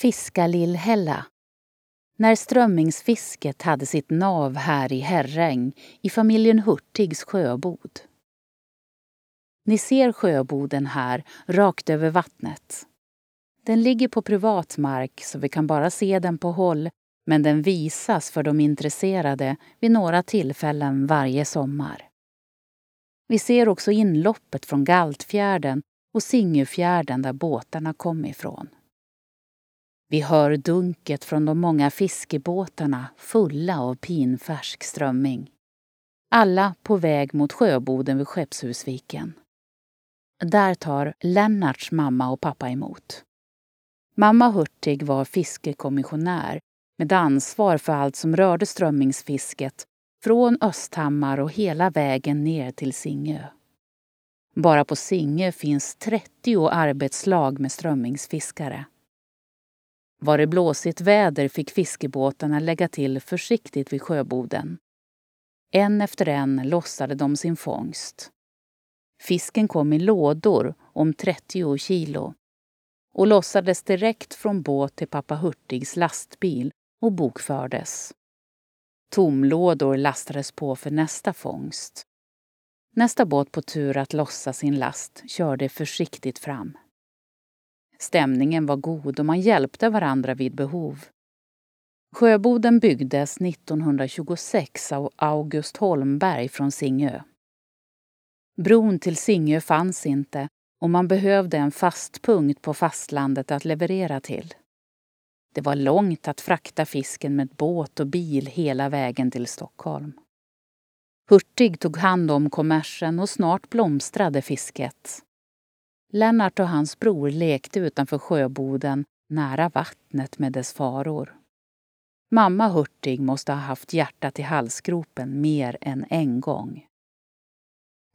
Fiska Lillhälla. När strömmingsfisket hade sitt nav här i Herräng i familjen Hurtigs sjöbod. Ni ser sjöboden här, rakt över vattnet. Den ligger på privat mark så vi kan bara se den på håll men den visas för de intresserade vid några tillfällen varje sommar. Vi ser också inloppet från Galtfjärden och Singöfjärden där båtarna kom ifrån. Vi hör dunket från de många fiskebåtarna fulla av pinfärsk strömming. Alla på väg mot sjöboden vid Skeppshusviken. Där tar Lennarts mamma och pappa emot. Mamma Hurtig var fiskekommissionär med ansvar för allt som rörde strömmingsfisket från Östhammar och hela vägen ner till Singö. Bara på Singö finns 30 arbetslag med strömmingsfiskare. Var det blåsigt väder fick fiskebåtarna lägga till försiktigt vid sjöboden. En efter en lossade de sin fångst. Fisken kom i lådor om 30 kilo och lossades direkt från båt till pappa Hurtigs lastbil och bokfördes. Tomlådor lastades på för nästa fångst. Nästa båt på tur att lossa sin last körde försiktigt fram. Stämningen var god och man hjälpte varandra vid behov. Sjöboden byggdes 1926 av August Holmberg från Singö. Bron till Singö fanns inte och man behövde en fast punkt på fastlandet att leverera till. Det var långt att frakta fisken med båt och bil hela vägen till Stockholm. Hurtig tog hand om kommersen och snart blomstrade fisket. Lennart och hans bror lekte utanför sjöboden nära vattnet med dess faror. Mamma Hurtig måste ha haft hjärtat i halsgropen mer än en gång.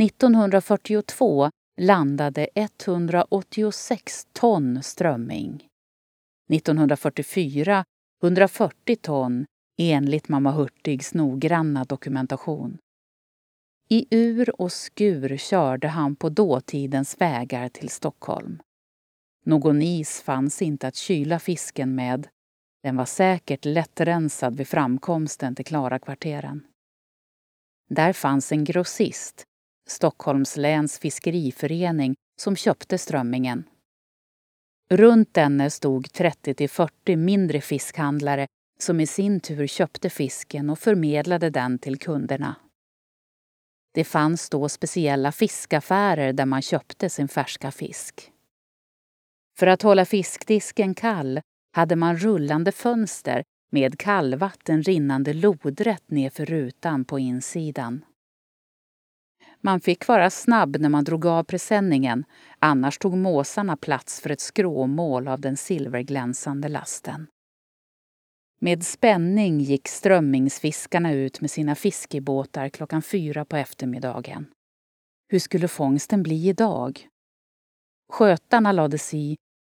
1942 landade 186 ton strömming. 1944 140 ton enligt mamma Hurtigs noggranna dokumentation. I ur och skur körde han på dåtidens vägar till Stockholm. Någon is fanns inte att kyla fisken med. Den var säkert lättrensad vid framkomsten till Klarakvarteren. Där fanns en grossist, Stockholms läns fiskeriförening, som köpte strömmingen. Runt denne stod 30 40 mindre fiskhandlare som i sin tur köpte fisken och förmedlade den till kunderna. Det fanns då speciella fiskaffärer där man köpte sin färska fisk. För att hålla fiskdisken kall hade man rullande fönster med kallvatten rinnande lodrätt nerför rutan på insidan. Man fick vara snabb när man drog av presenningen, annars tog måsarna plats för ett skråmål av den silverglänsande lasten. Med spänning gick strömmingsfiskarna ut med sina fiskebåtar klockan fyra på eftermiddagen. Hur skulle fångsten bli idag? Skötarna lades i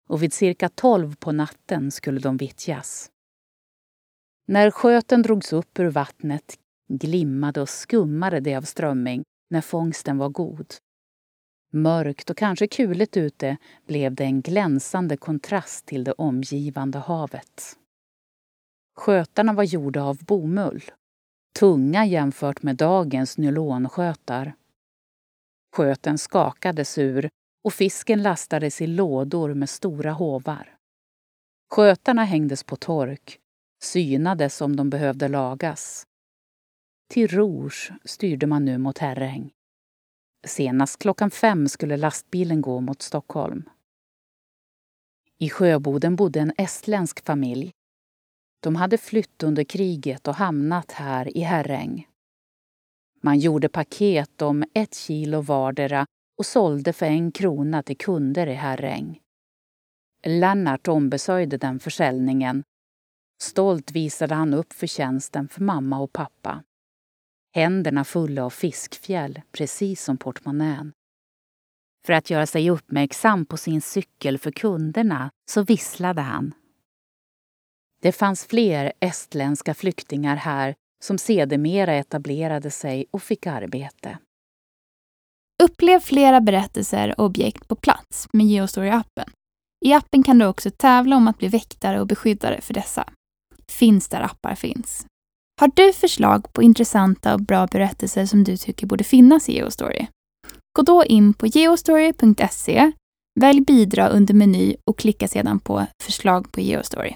och vid cirka tolv på natten skulle de vittjas. När sköten drogs upp ur vattnet glimmade och skummade det av strömming när fångsten var god. Mörkt och kanske kuligt ute blev det en glänsande kontrast till det omgivande havet. Skötarna var gjorda av bomull. Tunga jämfört med dagens nylonskötar. Sköten skakades ur och fisken lastades i lådor med stora hovar. Skötarna hängdes på tork, synades om de behövde lagas. Till Rouge styrde man nu mot Herräng. Senast klockan fem skulle lastbilen gå mot Stockholm. I Sjöboden bodde en estländsk familj. De hade flytt under kriget och hamnat här i Herräng. Man gjorde paket om ett kilo vardera och sålde för en krona till kunder i Herräng. Lennart ombesörjde den försäljningen. Stolt visade han upp förtjänsten för mamma och pappa. Händerna fulla av fiskfjäll, precis som portmonnän. För att göra sig uppmärksam på sin cykel för kunderna så visslade han. Det fanns fler estländska flyktingar här som sedermera etablerade sig och fick arbete. Upplev flera berättelser och objekt på plats med Geostory-appen. I appen kan du också tävla om att bli väktare och beskyddare för dessa. Finns där appar finns. Har du förslag på intressanta och bra berättelser som du tycker borde finnas i Geostory? Gå då in på geostory.se, välj bidra under meny och klicka sedan på förslag på Geostory.